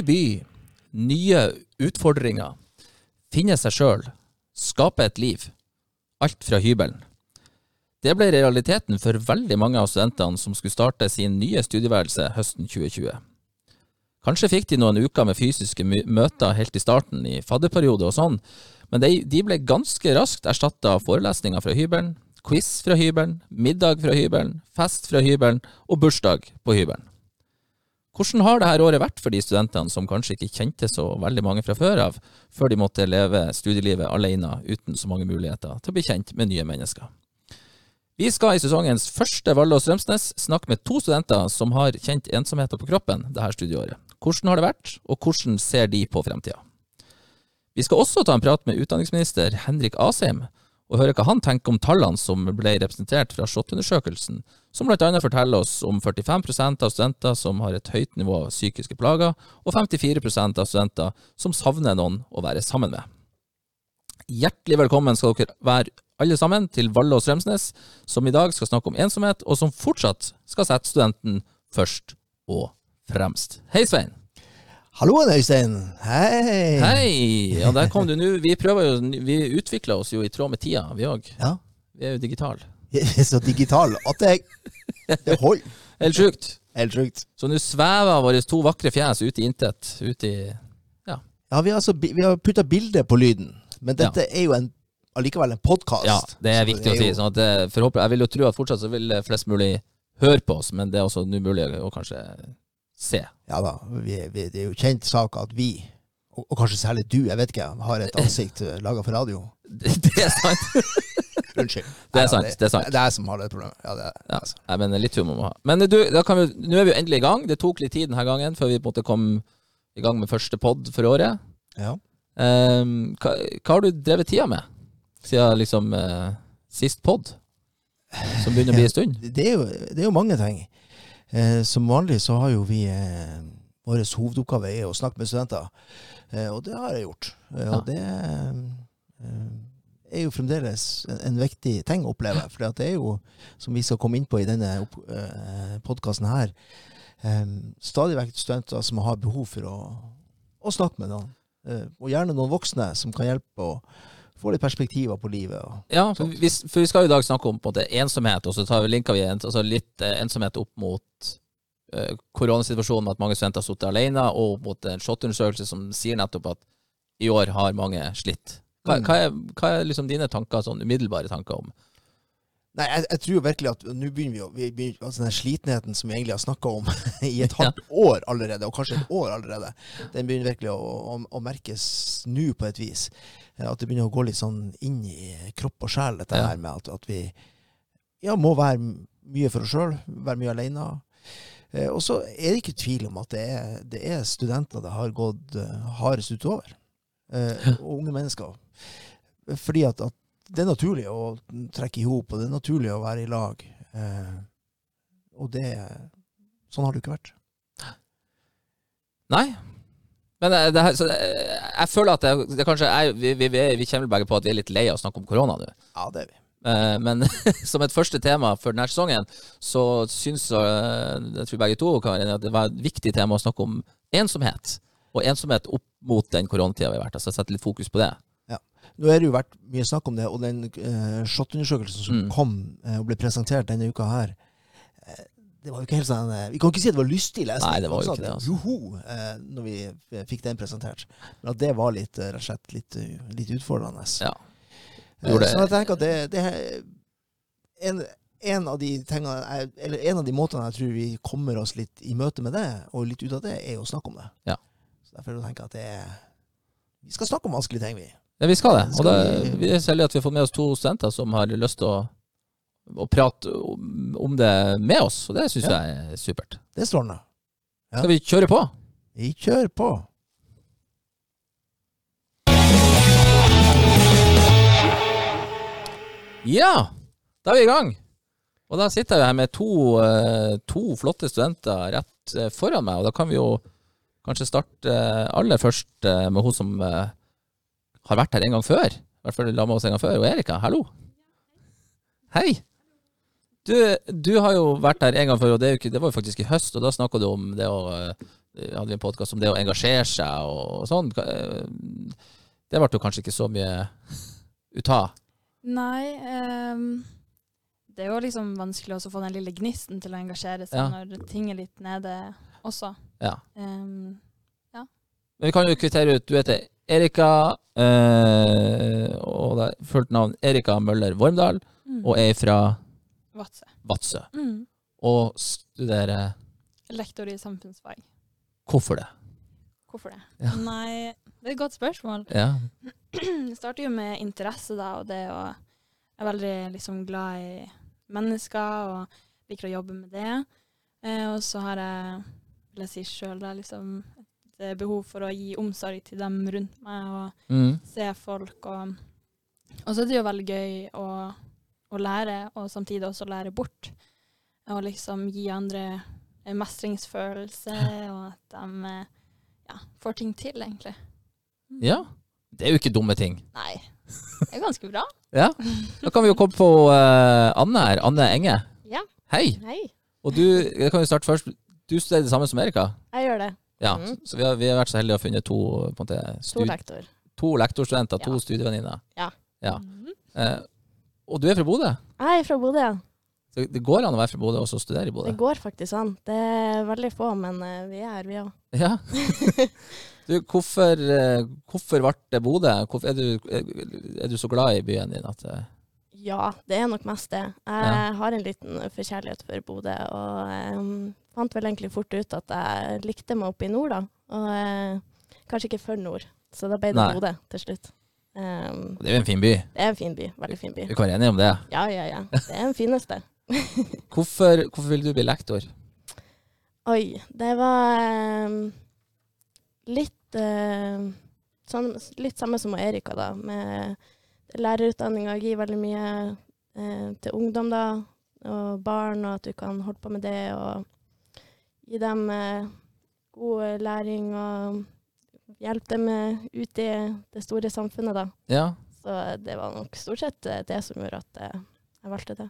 Ny by, nye utfordringer. Finne seg sjøl. Skape et liv. Alt fra hybelen. Det ble realiteten for veldig mange av studentene som skulle starte sin nye studieværelse høsten 2020. Kanskje fikk de noen uker med fysiske møter helt i starten, i fadderperiode og sånn, men de, ble ganske raskt erstatta av forelesninger fra hybelen, quiz fra hybelen, middag fra hybelen, fest fra hybelen og bursdag på hybelen. Hvordan har dette året vært for de studentene som kanskje ikke kjente så veldig mange fra før av, før de måtte leve studielivet alene uten så mange muligheter til å bli kjent med nye mennesker? Vi skal i sesongens første og Strømsnes snakke med to studenter som har kjent ensomheten på kroppen dette studieåret. Hvordan har det vært, og hvordan ser de på fremtida? Vi skal også ta en prat med utdanningsminister Henrik Asheim, og høre hva han tenker om tallene som ble representert fra SHoT-undersøkelsen, som bl.a. forteller oss om 45% av studenter som har et høyt nivå av psykiske plager, og 54% av studenter som savner noen å være sammen med. Hjertelig velkommen skal dere være alle sammen til Valle og Strømsnes, som i dag skal snakke om ensomhet, og som fortsatt skal sette studenten først og fremst. Hei, Svein. Hallo, Øystein. Hei. Hei. Ja, der kom du nå. Vi prøver jo, vi utvikler oss jo i tråd med tida, vi òg. Ja. Vi er jo digitale. Så digital at det, det holder. Helt sjukt. Helt sjukt. Så nå svever våre to vakre fjes ut i intet. Ut i Ja. Ja, vi har, altså, vi har putta bilde på lyden, men dette ja. er jo en, allikevel en podkast. Ja, det er viktig det er å si. sånn at eh, Jeg vil jo tro at fortsatt så vil flest mulig høre på oss, men det er også nå mulig å kanskje se. Ja da, vi, vi, det er jo kjent sak at vi, og, og, kanskje særlig du, jeg vet ikke, har et ansikt eh, laga for radio. Det, det er sant. Unnskyld. Det er sant. Det, er sant. Det er jeg som har det problemet. Ja, det er, ja. Nei, men litt humor må ha. Men du, vi, nå er vi jo endelig i gang. Det tok litt tid denne gangen før vi på en måte kom i gang med første pod for året. Ja. Um, hva, hva, har du drevet tida med siden liksom uh, sist pod? Som begynner å bli en stund? Det er jo, det er jo mange ting. Eh, som vanlig så har jo vi eh, Vår hovedoppgave er å snakke med studenter, eh, og det har jeg gjort. Eh, ja. Og det eh, er jo fremdeles en, en, viktig ting å oppleve. For det er jo, som vi skal komme inn på i denne eh, podkasten her, stadig vekk studenter som har behov for å, å snakke med noen. og gjerne noen voksne som kan hjelpe å få litt perspektiver på livet. ja, for vi, for vi, skal jo i dag snakke om på en måte ensomhet, og så tar vi linker vi altså litt eh, ensomhet opp mot eh, koronasituasjonen med at mange studenter har sittet alene, og mot en SHoT-undersøkelse som sier nettopp at i år har mange slitt. Hva, mm. hva er, hva er liksom dine tanker, sånn umiddelbare tanker om Nei, jeg, jeg, tror virkelig at nå begynner vi å vi begynner, altså Den slitenheten som vi egentlig har snakka om i et halvt år allerede, og kanskje et år allerede, den begynner virkelig å, å, å merkes nå på et vis. At det begynner å gå litt sånn inn i kropp og sjel, dette her med at, at, vi ja, må være mye for oss sjøl, være mye alene. Eh, og så er det ikke tvil om at det er, det er studenter det har gått uh, hardest utover. Eh, og unge mennesker. Fordi at, at det er naturlig å trekke i hop, og det er naturlig å være i lag. Eh, og det Sånn har det jo ikke vært. Nei. Men det, det, så, jeg føler at det, det kanskje er, vi, vi, vi, kjenner begge på at vi er litt lei av å snakke om korona nå. Ja, det er vi. Eh, men som et første tema for denne sesongen, så syns eh, jeg tror begge to Karin, at det var et viktig tema å snakke om ensomhet. Og ensomhet opp mot den koronatida vi har vært. Altså sette litt fokus på det. Nå har det jo vært mye snakk om det, og den uh, SHoT-undersøkelsen som mm. kom uh, og ble presentert denne uka her uh, det var jo ikke helt sånn Vi kan ikke si at det var lystig lesning. Nei, det var jo ikke det, altså. Joho, når vi fikk den presentert. Men at det var litt, rett og slett litt, litt utfordrende. Ja. Så jeg tenker at det, det er en, en, av de tingene, eller en av de måtene jeg tror vi kommer oss litt i møte med det, og litt ut av det, er å snakke om det. Ja. Så Derfor tenker jeg at det er Vi skal snakke om vanskelige ting, vi. Ja, vi skal det. Og det, vi er så heldige at vi har fått med oss to studenter som har lyst til å, å prate om det med oss, og det syns ja. jeg er supert. Det står strålende. Ja. Skal vi kjøre på? Vi kjører på. Ja, da er vi i gang. Og da sitter jeg her med to, eh, to flotte studenter rett eh, foran meg, og da kan vi jo kanskje starte aller først med hun som har vært her en gang før. I hvert fall la med oss en gang før. Og Erika, hallo. Hei. Du, du, har jo vært her en gang før, og det, det var jo faktisk i høst. Og da snakka du om det å eh, hadde vi en podkast om det å engasjere seg og, sånn. Eh, Det ble jo kanskje ikke så mye ut av. Nei, Um, det er jo liksom vanskelig også å få den lille gnisten til å engasjere seg Ja. når ting er litt nede også. Ja. Ehm, Men vi kan jo kvittere ut. Du heter Erika, eh, og det er fullt navn Erika Møller Vormdal, mm. og er fra Vadsø. Vadsø. Mm. Og studerer Lektor i samfunnsfag. Hvorfor det? Hvorfor det? Ja. Nei, det er et godt spørsmål. Ja. Det starter jo med interesse, da, og det å Jeg er veldig liksom glad i mennesker og liker å jobbe med det. Eh, og så har jeg, vil jeg si sjøl, liksom et eh, behov for å gi omsorg til dem rundt meg og Mm. se folk. Og, og så er det jo veldig gøy å, å lære, og samtidig også lære bort. Og liksom gi andre en mestringsfølelse, og at de eh, ja, får ting til, egentlig. ja. Det er jo ikke dumme ting. Nei, det er ganske bra. Ja. Da kan vi jo komme på uh, Anne her. Anne Enge. Ja. Hei. Hei, Og du, jeg kan jo starte først. Du studerer det samme som Erika. jeg gjør det. Ja, mm. så, så vi har, vi har vært så heldige å ha funnet to, på en To lektor. to lektorstudenter, to Ja. studievenninner. Ja. Mhm. Eh, og du er fra Bodø. Jeg er fra Bodø, ja. Så det går an å være fra Bodø og også studere i Bodø. Det går faktisk an. Det er veldig få, men eh, vi er her, vi òg. Ja. Du, hvorfor, eh, hvorfor ble det Bodø? Er, du, er, du så glad i byen din at eh, Ja, det er nok mest det. Jeg Ja. har en liten forkjærlighet for Bodø, og eh, fant vel egentlig fort ut at jeg likte meg oppe i nord, da. Og eh, kanskje ikke for nord, så da ble det Nei. Bodø til slutt. Um, Det er jo en fin by. det er en fin by. Veldig fin by. Vi kan være enige om det. Ja, ja, ja. Det er den fineste. Hvorfor, hvorfor vil du bli lektor? Oi, det var um, litt uh, sånn, litt samme som Erika, da. Med lærerutdanninga gir veldig mye uh, til ungdom, da. Og barn, og at du kan holde på med det. Og gi dem eh, god læring og hjelpe dem eh, ut i det store samfunnet, da. Ja. Så det var nok stort sett eh, det som gjorde at eh, jeg valgte det.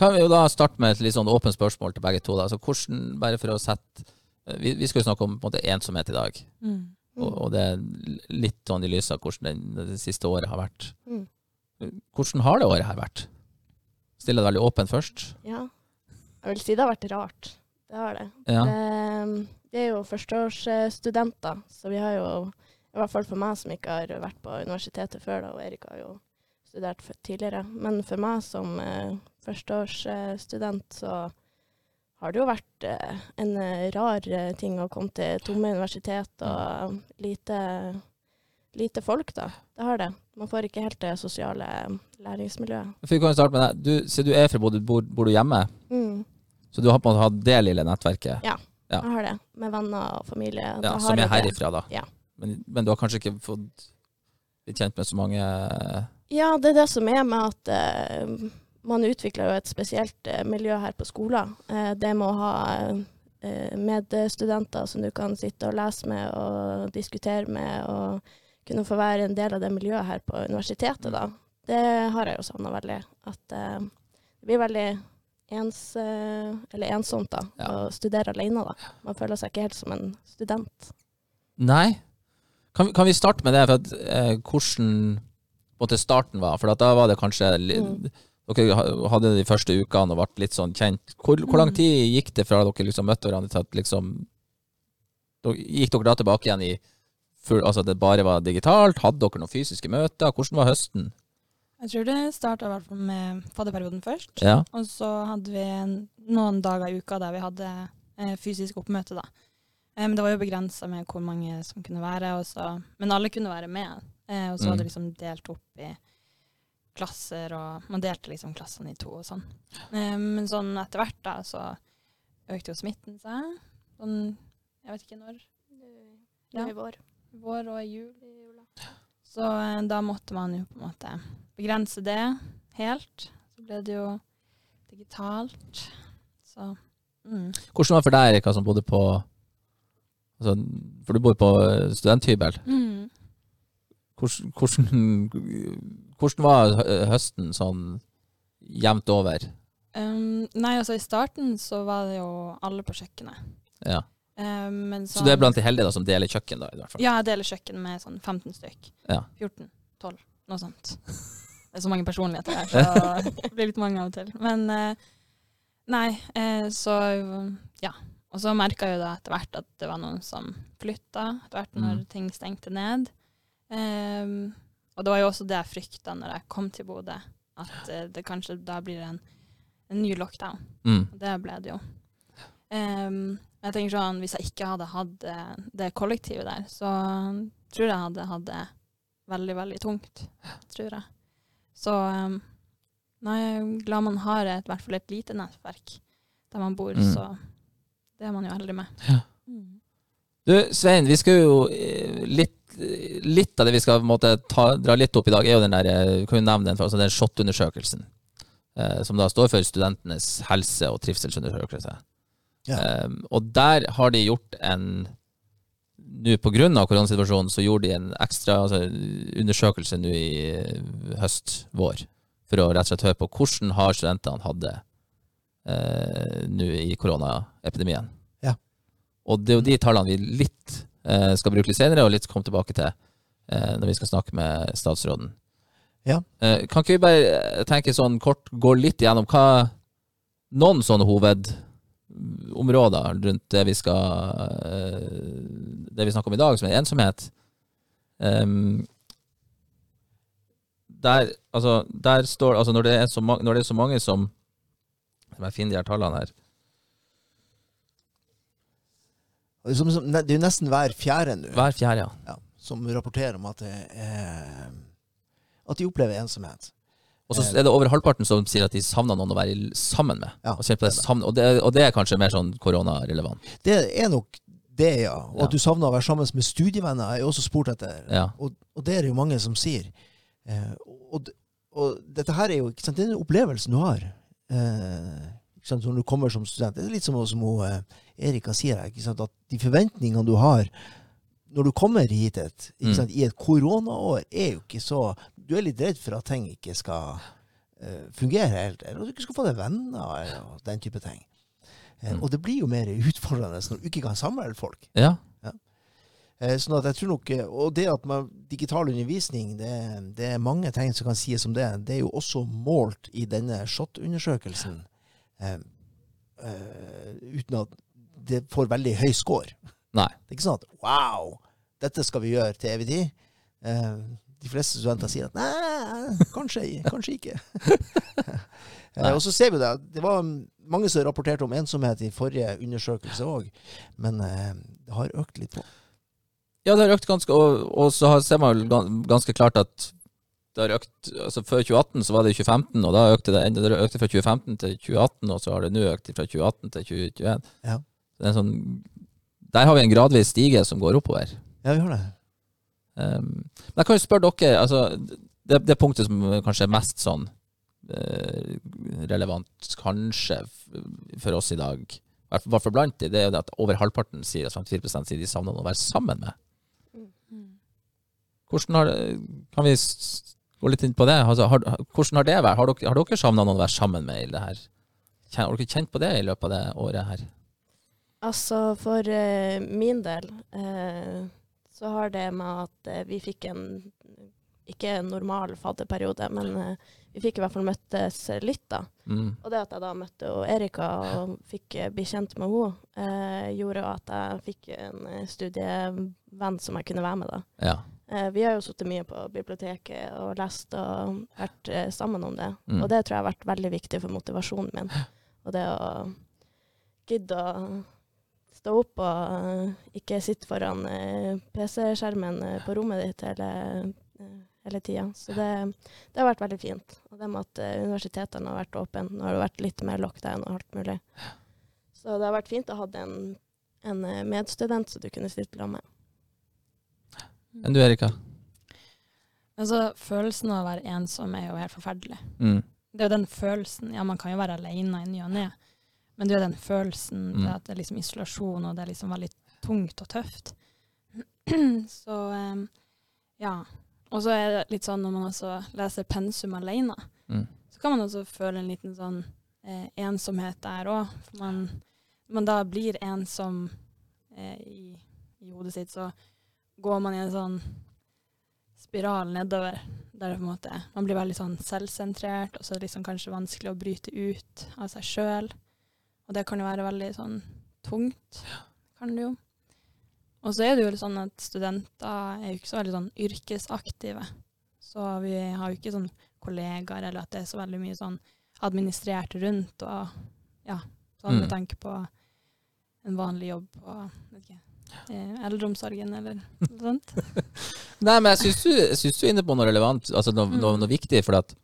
Kan vi jo da starte med et litt sånn åpent spørsmål til begge to. Da. Altså, hvordan, bare for å sette eh, vi, vi skal jo snakke om på en måte, ensomhet i dag, Mm. og, og det er litt sånn i lys av hvordan det, det siste året har vært. Mm. Hvordan har det året her vært? Stiller det veldig åpent først. Ja. Jeg vil si det har vært rart. Det har det. Ja. det. Vi er jo førsteårsstudenter, så vi har jo, i hvert fall for meg som ikke har vært på universitetet før, da, og Erik har jo studert tidligere, men for meg som uh, førsteårsstudent, så har det jo vært uh, en eh, rar ting å komme til tomme universitet og lite, lite folk, da. Det har det. Man får ikke helt det sosiale læringsmiljøet. Vi kan jo starte med deg. Du, du er fra Bodø, bor, bor du hjemme? Mm. Så du har på en måte hatt det lille nettverket? Ja. Jeg har det, med venner og familie. Ja, som er herifra, da. Ja. Men, men du har kanskje ikke fått blitt kjent med så mange Ja, det er det som er med at uh, man utvikler jo et spesielt uh, miljø her på skolen. Uh, det med å ha eh, medstudenter som du kan sitte og lese med og diskutere med, og kunne få være en del av det miljøet her på universitetet, da. Det har jeg jo savna veldig. At eh, det blir veldig ens, eh, eller ensomt da, Ja. å studere alene. da. Man føler seg ikke helt som en student. Nei. Kan, kan vi starte med det, for at, eh, hvordan måte starten var? For at da var det kanskje Mm. Dere hadde de første ukene og ble litt sånn kjent. Hvor, hvor lang Mm. tid gikk det fra dere liksom møtte hverandre til at liksom Gikk dere da tilbake igjen i full, Altså det bare var digitalt? Hadde dere noen fysiske møter? Hvordan var høsten? Jeg tror det starta i hvert fall med fadderperioden først. Ja. Og så hadde vi noen dager i uka der vi hadde eh, fysisk oppmøte, da. Eh, men det var jo begrensa med hvor mange som kunne være, og så, men alle kunne være med. Eh, og så var Mm. det liksom delt opp i klasser, og man delte liksom klassene i to og sånn. Eh, men sånn etter hvert da, så økte jo smitten seg. Sånn, jeg vet ikke når. Ja. I vår. Vår og i jul. Så eh, da måtte man jo på en måte begrense det helt. Så ble det jo digitalt. Så mm. Hvordan var det for deg, Erika, som bodde på altså, For du bor på studenthybel. Mm. Hvordan, hvordan, hvordan var høsten sånn jevnt over? Um, nei, altså i starten så var det jo alle på kjøkkenet. Ja. Eh, men Så du er blant de heldige da, som deler kjøkken, da? i hvert fall? Ja, jeg deler kjøkken med sånn 15 stykk. Ja. 14, 12, noe sånt. Det er så mange personligheter her, så det blir litt mange av og til. Men eh, nei, eh, så ja. Og så merka jeg jo da etter hvert at det var noen som flytta, etter hvert når Mm. ting stengte ned. Um, og det var jo også det jeg frykta når jeg kom til Bodø, at det kanskje da blir en, en ny lockdown. Mm. Og det ble det jo. Ehm, jeg tenker sånn, Hvis jeg ikke hadde hatt eh, det kollektivet der, så tror jeg hadde hatt det veldig, veldig tungt. Tror jeg. Så um, nei, jeg er glad man har et, i hvert fall et lite nettverk der man bor, Mm. så det er man jo heldig med. Ja. Mm. Du, Svein, vi skal jo eh, litt, litt av det vi skal måte, ta, dra litt opp i dag, er jo den der kan vi kan jo nevne den, altså den SHoT-undersøkelsen. Eh, som da står for studentenes helse- og trivselsundersøkelse. Ja. Eh, og der har de gjort en Nå pga. koronasituasjonen så gjorde de en ekstra altså, undersøkelse nå i eh, høst, vår, for å rett og slett høre på hvordan har studentene hatt det eh, nå i koronaepidemien. Og det er jo de tallene vi litt eh, skal bruke litt senere, og litt komme tilbake til eh, når vi skal snakke med statsråden. Ja. Eh, kan ikke vi bare tenke sånn kort, gå litt gjennom hva noen sånne hovedområder rundt det vi skal eh, Det vi snakker om i dag, som er ensomhet. Um, der, altså, der står Altså, når det er så, ma når det er så mange som Jeg må finne de her tallene her. Er, som, som, det er jo nesten hver fjerde nå Hver fjerde, ja. ja, som rapporterer om at, det er, at de opplever ensomhet. Og så er det over halvparten som sier at de savner noen å være sammen med. Ja, og, det Sammen, og, det, og det er kanskje mer sånn koronarelevant. Det er nok det, ja. Og at du savner å være sammen med studievenner, er jo også spurt etter. Og, og det er det jo mange som sier. Eh, og, og dette her er jo ikke sant, det er en opplevelse du har. Eh, sant, når du kommer som student. Det er litt som, som hun, eh, Erika sier her, at de forventningene du har når du kommer hit et, ikke Mm. i et koronaår, er jo ikke så Du er litt redd for at ting ikke skal uh, fungere helt, eller at du ikke skal få deg venner, eller den type ting. Eh, Mm. Og det blir jo mer utfordrende når du ikke kan samle folk. ja. Eh, Sånn at jeg tror nok, Og det at man, digital undervisning, det, det er mange ting som kan sies om det. Det er jo også målt i denne SHoT-undersøkelsen. Uten at det får veldig høy score. Nei. Det er ikke sånn at wow, dette skal vi gjøre til evig tid. Eh, de fleste studenter sier at nei, kanskje, kanskje ikke. Eh, og så ser vi det. Det var mange som rapporterte om ensomhet i forrige undersøkelse òg, men eh, det har økt litt på. Ja, det har økt ganske, og, og så har- ser man ganske klart at det har økt altså Før 2018 så var det 2015, og da økte det, enda- det økte fra 2015 til 2018, og så har det nå økt fra 2018 til 2021. Ja. Det er en sånn, der har vi en gradvis stige som går oppover. Ja, vi har det. Um, men jeg kan jo spørre dere, altså, det, det punktet som kanskje er mest sånn eh, relevant, kanskje, for oss i dag, i hvert fall- blant de, det er jo det at over halvparten sier at 54% sier de savner noen å være sammen med. Hvordan har kan vi gå litt inn på det? Altså, har, hvordan har det vært? Har dere, har dere savna noen å være sammen med i det her? Har dere kjent på det i løpet av det året her? Altså, for eh, min del eh, så har det med at eh, vi fikk en ikke en normal fadderperiode, men eh, vi fikk i hvert fall møttes litt, da. Mm. Og det at jeg da møtte Erika og fikk eh, bli kjent med henne, eh, gjorde at jeg fikk en studievenn som jeg kunne være med, da. Ja. Vi har jo sittet mye på biblioteket og lest og vært sammen om det. Mm. Og det tror jeg har vært veldig viktig for motivasjonen min. Og det å gidde å stå opp og ikke sitte foran eh, PC-skjermen eh, på rommet ditt hele, eh, hele tida. Så det, det har vært veldig fint. Og det med at universitetene har vært åpne. Nå har det vært litt mer lockdown og alt mulig. Så det har vært fint å ha en, en medstudent som du kunne sitte sammen med. Enn du, Erika? Altså, følelsen av å være ensom er jo helt forferdelig. Mm. Det er jo den følelsen Ja, man kan jo være alene i ny og ne, men det er jo den følelsen Mm. det at det er liksom isolasjon, og det er liksom veldig tungt og tøft. så um, ja. Og så er det litt sånn når man også leser pensum alene, Mm. så kan man også føle en liten sånn eh, ensomhet der òg. For man, man da blir ensom eh, i, i hodet sitt, så går man i en sånn spiral nedover. Der måte, man blir veldig sånn selvsentrert, og så er det liksom kanskje vanskelig å bryte ut av seg sjøl. Og det kan jo være veldig sånn tungt. Kan det jo. Og så er det jo sånn at studenter er jo ikke så veldig sånn yrkesaktive. Så vi har jo ikke sånn kollegaer, eller at det er så veldig mye sånn administrert rundt, og ja, sånn med Mm. tanke på en vanlig jobb på ikke, eh, eldreomsorgen eller noe sånt. Nei, men jeg syns du, du er inne på noe relevant, altså noe, noe, noe viktig. For at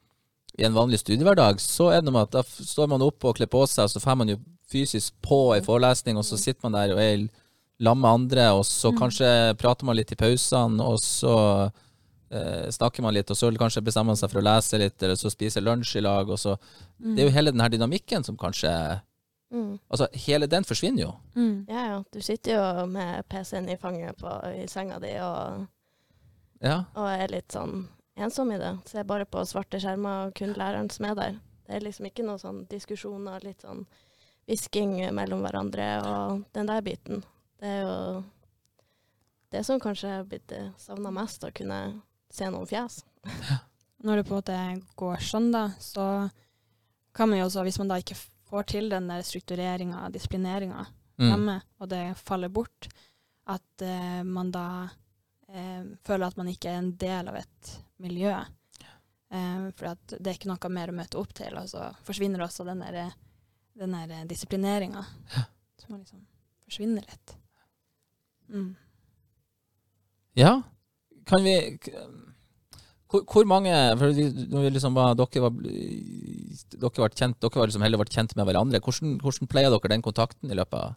i en vanlig studiehverdag så er det noe med at da står man opp og kler på seg, og så får man jo fysisk på ei forelesning, og så sitter man der og er sammen med andre, og så Mm. kanskje prater man litt i pausene, og så eh, snakker man litt, og så kanskje bestemmer man seg for å lese litt, eller så spise lunsj i lag, og så Det er jo hele den her dynamikken som kanskje Mm. Altså, hele den forsvinner jo. Mm. Ja, ja. Du sitter jo med PC-en i fanget på, i senga di og, Ja. og er litt sånn ensom i det. Ser bare på svarte skjermer og kun læreren som er der. Det er liksom ikke noen sånn diskusjoner, litt sånn hvisking mellom hverandre og den der biten. Det er jo det som kanskje har blitt savna mest, å kunne se noen fjes. Når det på en måte går sånn, da, så kan man jo også, hvis man da ikke får til den der struktureringa, disiplineringa Mm. hjemme, og det faller bort, at uh, man da eh, føler at man ikke er en del av et miljø. Eh, for det er ikke noe mer å møte opp til, og så forsvinner også den der, den der disiplineringa. Så man liksom forsvinner litt. Mm. Ja. Kan vi hvor, hvor mange for vi, liksom var, Dere var dere var kjent, dere var liksom heller vært kjent med hverandre. Hvordan, hvordan pleier dere den kontakten i løpet av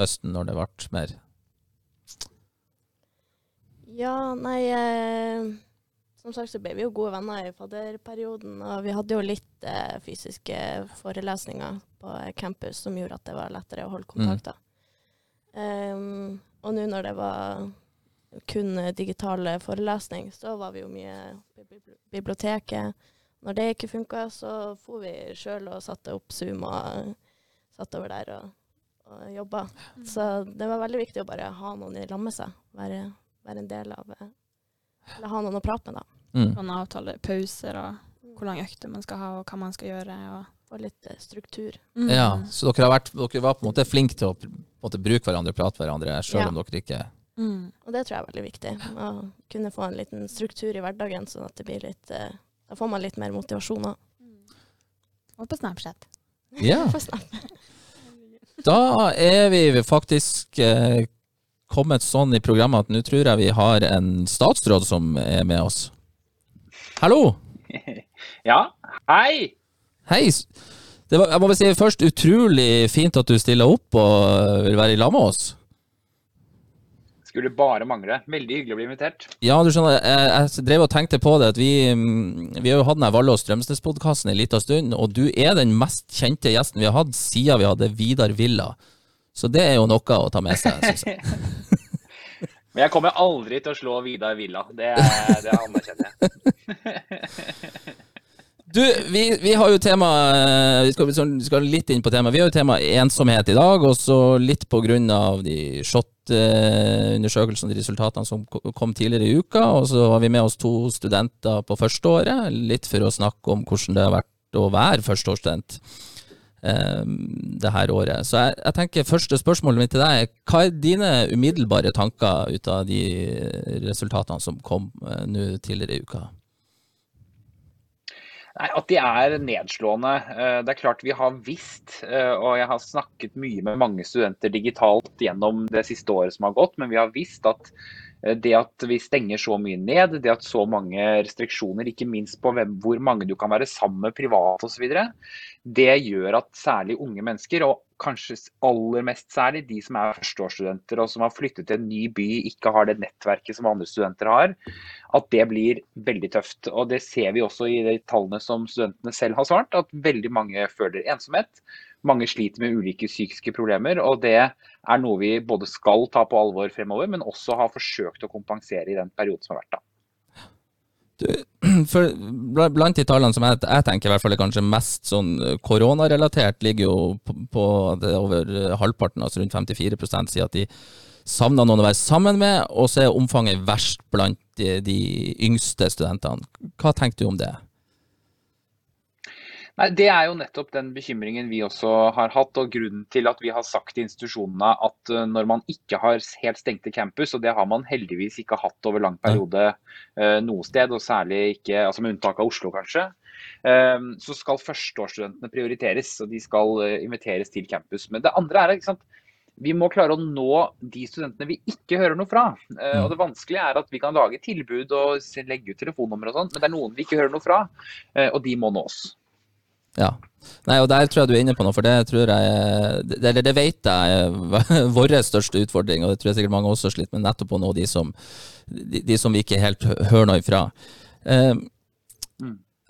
høsten, når det ble mer Ja, nei eh, Som sagt så ble vi jo gode venner i fadderperioden, og vi hadde jo litt eh, fysiske forelesninger på campus som gjorde at det var lettere å holde kontakt. Mm. Um, og nå når det var kun digital forelesning, så var vi jo mye på biblioteket. Når det ikke funka, så for vi sjøl og satte opp Zoom og satt over der og, og jobba. Så det var veldig viktig å bare ha noen i lag med seg. Være, være en del av eh, Eller ha noen å prate med, da. mm. Noen avtaler pauser og hvor lang økte man skal ha, og hva man skal gjøre. Og, Få litt eh, struktur. Mm. Ja, så dere, har vært, dere var på en måte flinke til å på en måte, bruke hverandre og prate hverandre, selv Ja. om dere ikke Mm. Og det tror jeg er veldig viktig. Å kunne få en liten struktur i hverdagen, sånn at det blir litt eh, Da får man litt mer motivasjon òg. Og på Snapchat. Ja. Da er vi faktisk eh, kommet sånn i programmet at nå tror jeg vi har en statsråd som er med oss. Hallo! Ja, hei! Hei! Det var, jeg må bare si først utrolig fint at du stiller opp og vil være i lag med oss. Skulle bare mangle. Veldig hyggelig å bli invitert. Ja, du skjønner, jeg, jeg drev og tenkte på det at vi, vi har jo hatt den og Strømsnes-podkasten en liten stund, og du er den mest kjente gjesten vi har hatt siden vi hadde Vidar Villa. Så det er jo noe å ta med seg, syns jeg. Men jeg kommer aldri til å slå Vidar Villa. Det, det anerkjenner jeg. Du, vi, vi har jo tema eh, Vi skal, vi skal litt inn på temaet. Vi har jo tema ensomhet i dag, og så litt av de SHoT-undersøkelsene, de resultatene som kom tidligere i uka. Og så har vi med oss to studenter på førsteåret, litt for å snakke om hvordan det har vært å være førsteårsstudent det her året. Så jeg, jeg tenker første spørsmålet mitt til deg er hva er dine umiddelbare tanker ut av de resultatene som kom eh, nå tidligere i uka? Nei, At de er nedslående. Eh, Det er klart vi har visst, eh, og jeg har snakket mye med mange studenter digitalt gjennom det siste året som har gått, men vi har visst at eh, det at vi stenger så mye ned, det at så mange restriksjoner, ikke minst på hvem, hvor mange du kan være sammen med privat osv., det gjør at særlig unge mennesker, og kanskje aller mest særlig de som er førsteårsstudenter og som har flyttet til en ny by, ikke har det nettverket som andre studenter har, at det blir veldig tøft. Og Det ser vi også i de tallene som studentene selv har svart, at veldig mange føler ensomhet. Mange sliter med ulike psykiske problemer, og det er noe vi både skal ta på alvor fremover, men også har forsøkt å kompensere i den perioden som har vært. da. Du, for blant de tallene som jeg, jeg, tenker i hvert fall er kanskje mest sånn koronarelatert, ligger jo på, på over halvparten, altså rundt 54% sier at de savner noen å være sammen med, og så er omfanget verst blant de, de yngste studentene. Hva tenker du om det? Nei, Det er jo nettopp den bekymringen vi også har hatt, og grunnen til at vi har sagt til institusjonene at eh, når man ikke har helt stengte campus, og det har man heldigvis ikke hatt over lang periode uh, noe sted, og særlig ikke, altså med unntak av Oslo kanskje, uh, så skal førsteårsstudentene prioriteres, og de skal inviteres til campus. Men det andre er ikke sant, vi må klare å nå de studentene vi ikke hører noe fra. Uh, og Det vanskelige er at vi kan lage tilbud og legge ut telefonnummer og sånn, men det er noen vi ikke hører noe fra, og de må nås. Ja. Nei, og Der tror jeg du er inne på noe, for det tror jeg det, det vet jeg er vår største utfordring, og det tror jeg sikkert mange også sliter med, nettopp å nå de som, de, de som vi ikke helt hører noe ifra. Uh,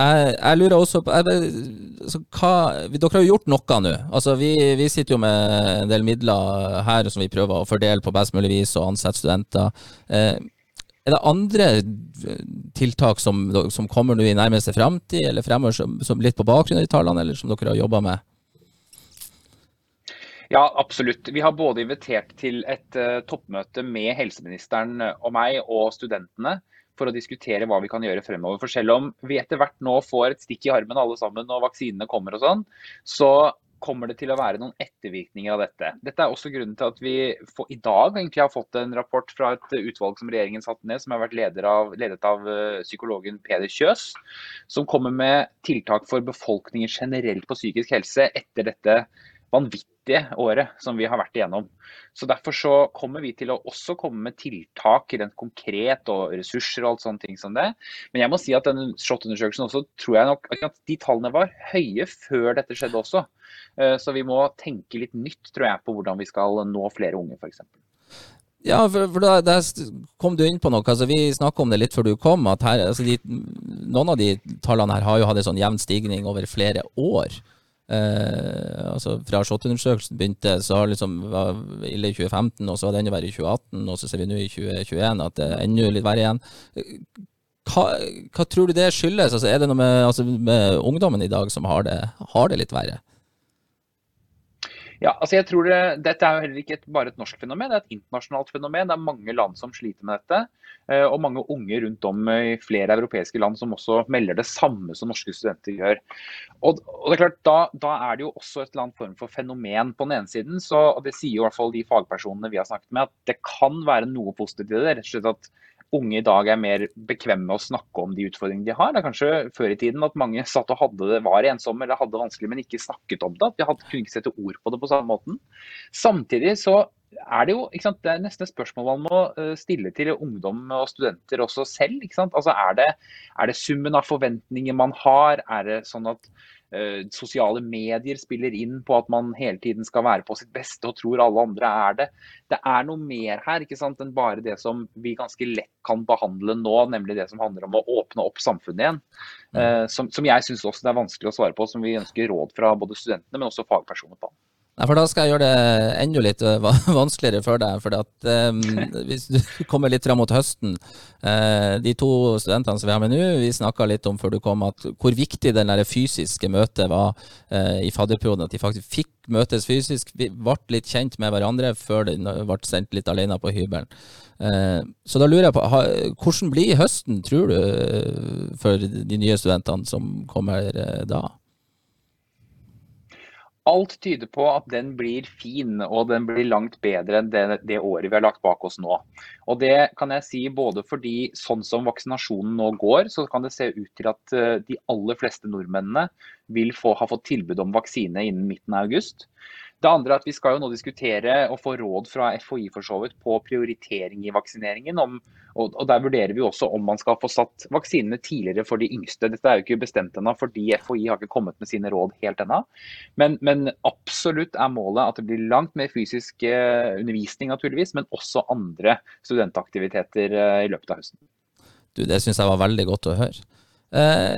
jeg, jeg, lurer også på jeg, altså, hva, Dere har jo gjort noe nå. Altså, vi, vi, sitter jo med en del midler her som vi prøver å fordele på best mulig vis og ansette studenter. Uh, er det andre tiltak som, som kommer nå i nærmeste fremtid, eller fremover som, som litt på bakgrunn av de tallene, eller som dere har jobba med? Ja, absolutt. Vi har både invitert til et uh, toppmøte med helseministeren og meg og studentene for å diskutere hva vi kan gjøre fremover. For selv om vi etter hvert nå får et stikk i armen alle sammen og vaksinene kommer og sånn, så kommer det til å være noen ettervirkninger av dette. Dette er også grunnen til at vi i dag egentlig har fått en rapport fra et utvalg som regjeringen satte ned, som har vært av, ledet av eh, psykologen Peder Kjøs, som kommer med tiltak for befolkningen generelt på psykisk helse etter dette vanvittige året som vi har vært igjennom. Så Derfor så kommer vi til å også komme med tiltak rent konkret og ressurser og alt sånne ting som det. Men jeg må si at denne SHoT-undersøkelsen også tror jeg nok at de tallene var høye før dette skjedde også. Eh, så vi må tenke litt nytt tror jeg, på hvordan vi skal nå flere unge, f.eks. Ja, for, for da, der kom du inn på noe. altså Vi snakka om det litt før du kom. at her, altså de, Noen av de tallene her har jo hatt en sånn jevn stigning over flere år. Eh, altså Fra SHoT-undersøkelsen begynte, så har liksom var ille i 2015, og så var det enda verre i 2018, og så ser vi nå i 2021 at det er enda litt verre igjen. Hva, hva, tror du det skyldes? Altså, er det noe med, altså, med ungdommen i dag som har det, har det litt verre? Ja, altså jeg tror det, Dette er jo heller ikke et, bare et norsk fenomen, det er et internasjonalt fenomen. Det er mange land som sliter med dette. Eh, og mange unge rundt om i flere europeiske land som også melder det samme som norske studenter gjør. Og, og det er klart, da, da, er det jo også et eller annet form for fenomen på den ene siden. Så, og Det sier i hvert fall de fagpersonene vi har snakket med, at det kan være noe positivt i det. rett og slett at unge i dag er mer bekvemme med å snakke om de utfordringene de har. Det er kanskje før i tiden at mange satt og hadde det, var ensomme eller hadde det vanskelig, men ikke snakket om det. At de hadde, kunne ikke sette ord på det på samme måten. Samtidig så er det jo sant, det er nesten et spørsmål man må eh, stille til ungdom og studenter også selv. Altså, er, det, er det summen av forventninger man har? Er det sånn at sosiale medier spiller inn på at man hele tiden skal være på sitt beste og tror alle andre er det. Det er noe mer her ikke sant, enn bare det som vi ganske lett kan behandle nå, nemlig det som handler om å åpne opp samfunnet igjen. Mm. Som, som, jeg syns også det er vanskelig å svare på, som vi ønsker råd fra både studentene, men også fagpersoner på. Nei, for Da skal jeg gjøre det enda litt eh, vanskeligere for deg. for at, um, Hvis du kommer litt fram mot høsten uh, De to studentene som vi har med nå, vi snakka litt om før du kom, at hvor viktig det fysiske møtet var uh, i fadderperioden. At de faktisk fikk møtes fysisk. Vi ble litt kjent med hverandre før de ble sendt litt alene på hybelen. Uh, så da lurer jeg på, ha, hvordan blir høsten, tror du, for de nye studentene som kommer da? Alt tyder på at den blir fin, og den blir langt bedre enn det, det, året vi har lagt bak oss nå. Og Det kan jeg si både fordi sånn som vaksinasjonen nå går, så kan det se ut til at eh, de aller fleste nordmennene vil få, ha fått tilbud om vaksine innen midten av august. Det andre er at Vi skal jo nå diskutere og få råd fra FHI for så vidt på prioritering i vaksineringen. Om, og, og, Der vurderer vi også om man skal få satt vaksinene tidligere for de yngste. Dette er jo ikke bestemt ennå, fordi FHI har ikke kommet med sine råd helt ennå. Men, men, absolutt er målet at det blir langt mer fysisk eh, undervisning, naturligvis, men også andre studentaktiviteter eh, i løpet av høsten. Du, Det syns jeg var veldig godt å høre. Uh,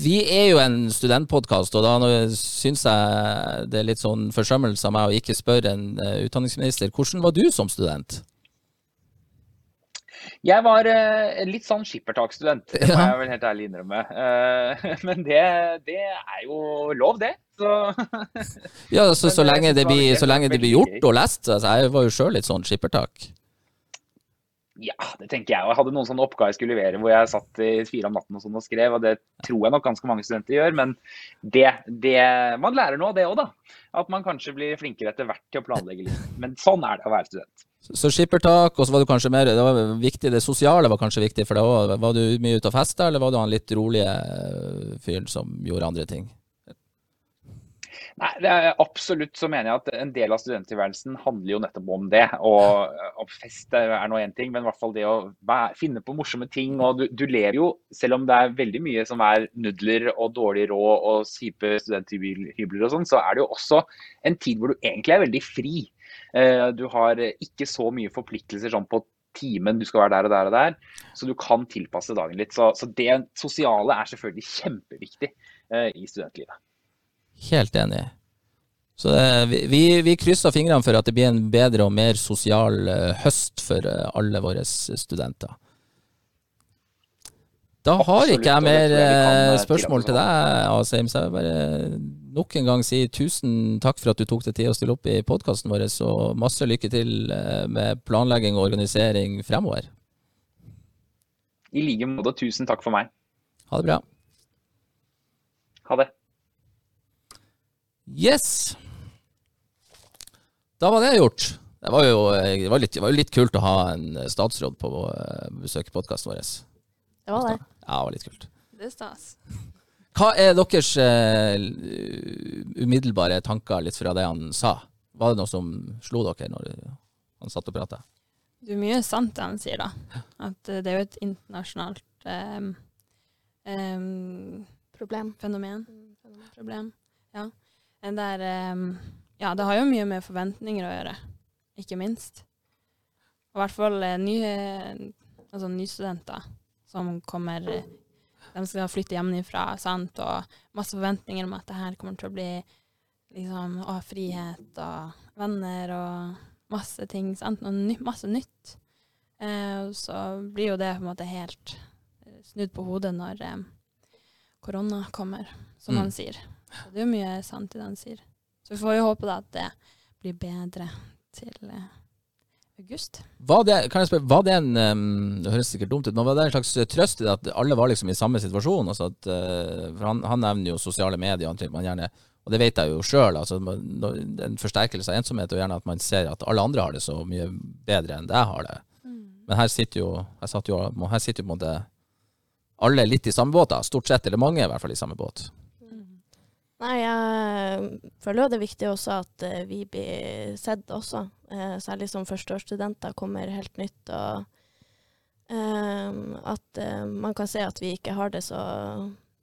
vi er jo en studentpodkast, og da syns jeg det er litt sånn forsømmelse av meg å ikke spørre en uh, utdanningsminister. Hvordan var du som student? Jeg var eh, litt sånn skippertakstudent, det må jeg vel helt ærlig innrømme. Eh, men det, det er jo lov, det. Så Ja, så, så, eh, lenge det det blir, så lenge det blir gjort og lest. Altså, jeg var jo sjøl litt sånn skippertak. Ja, det tenker jeg. Og jeg hadde noen sånne oppgaver jeg skulle levere hvor jeg satt i fire om natten og sånn og skrev, og det tror jeg nok ganske mange studenter gjør. Men det, det man lærer noe av det òg, da. At man kanskje blir flinkere etter hvert til å planlegge litt. Men sånn er det å være student. Så skippertak, og så var du kanskje mer Det var viktig, det sosiale var kanskje viktig for deg òg. Var du mye ute og festa, eller var du han litt rolige eh, fyren som gjorde andre ting? Nei, det er Absolutt så mener jeg at en del av studenttilværelsen handler jo nettopp om det. Og, og fest er nå én ting, men i hvert fall det å være, finne på morsomme ting. Og du, du lever jo, selv om det er veldig mye som er nudler og dårlig råd og kjipe studenthybler og sånn, så er det jo også en tid hvor du egentlig er veldig fri. Eh, Du har ikke så mye forpliktelser sånn på timen, du skal være der og der og der. Så du kan tilpasse dagen litt. Så, så det sosiale er selvfølgelig kjempeviktig eh, i studentlivet. Helt enig. Så eh, vi, vi, vi krysser fingrene for at det blir en bedre og mer sosial eh, høst for eh, alle våre studenter. Da har Absolutt, ikke jeg mer jeg spørsmål til deg, Asheim. Så jeg vil bare nok en gang si tusen takk for at du tok deg tid å stille opp i podkasten vår, og masse lykke til med planlegging og organisering fremover. I like måte, tusen takk for meg. Ha det bra. Ha det. Yes! Da var det gjort. Det var jo, eh, det var litt, det var litt kult å ha en statsråd på eh, besøk i podkasten vår. Det var det. Ja, det var litt kult. Det er stas. Hva er deres uh, umiddelbare tanker litt fra det han sa? Var det noe som slo dere når han satt og prata? Det er mye sant det han sier, da. At eh, det er jo et internasjonalt um, um, Problem. fenomen. Problem. Ja. En er em, ja, det har jo mye med forventninger å gjøre, ikke minst. Og i hvert fall eh, nye, altså nystudenter som kommer eh, De skal flytte hjemmefra, sant, og masse forventninger om at det her kommer til å bli liksom, å ha frihet og venner og masse ting, sant, ny, masse nytt. Eh, så blir jo det på en måte helt eh, snudd på hodet når eh, korona kommer, som Mm. man sier. Så det er jo mye sant i det han sier. Så vi får jo håpe da at det blir bedre til eh, august. Var det, kan jeg spørre, var det en Det høres sikkert dumt ut, men var det en slags trøst i det at alle var liksom i samme situasjon? Altså at, eh, for han, han nevner jo sosiale medier, og man gjerne, og det vet jeg jo sjøl. Altså, en forsterkelse av ensomhet er gjerne at man ser at alle andre har det så mye bedre enn jeg har det. Men her sitter jo, her satt jo, her sitter jo på en måte alle litt i samme båt, da. Stort sett, eller mange i hvert fall i samme båt. Nei, jeg føler jo det er viktig også at eh, vi blir sett også. Eh, særlig som førsteårsstudenter kommer helt nytt. Og eh, at man kan se at vi ikke har det så,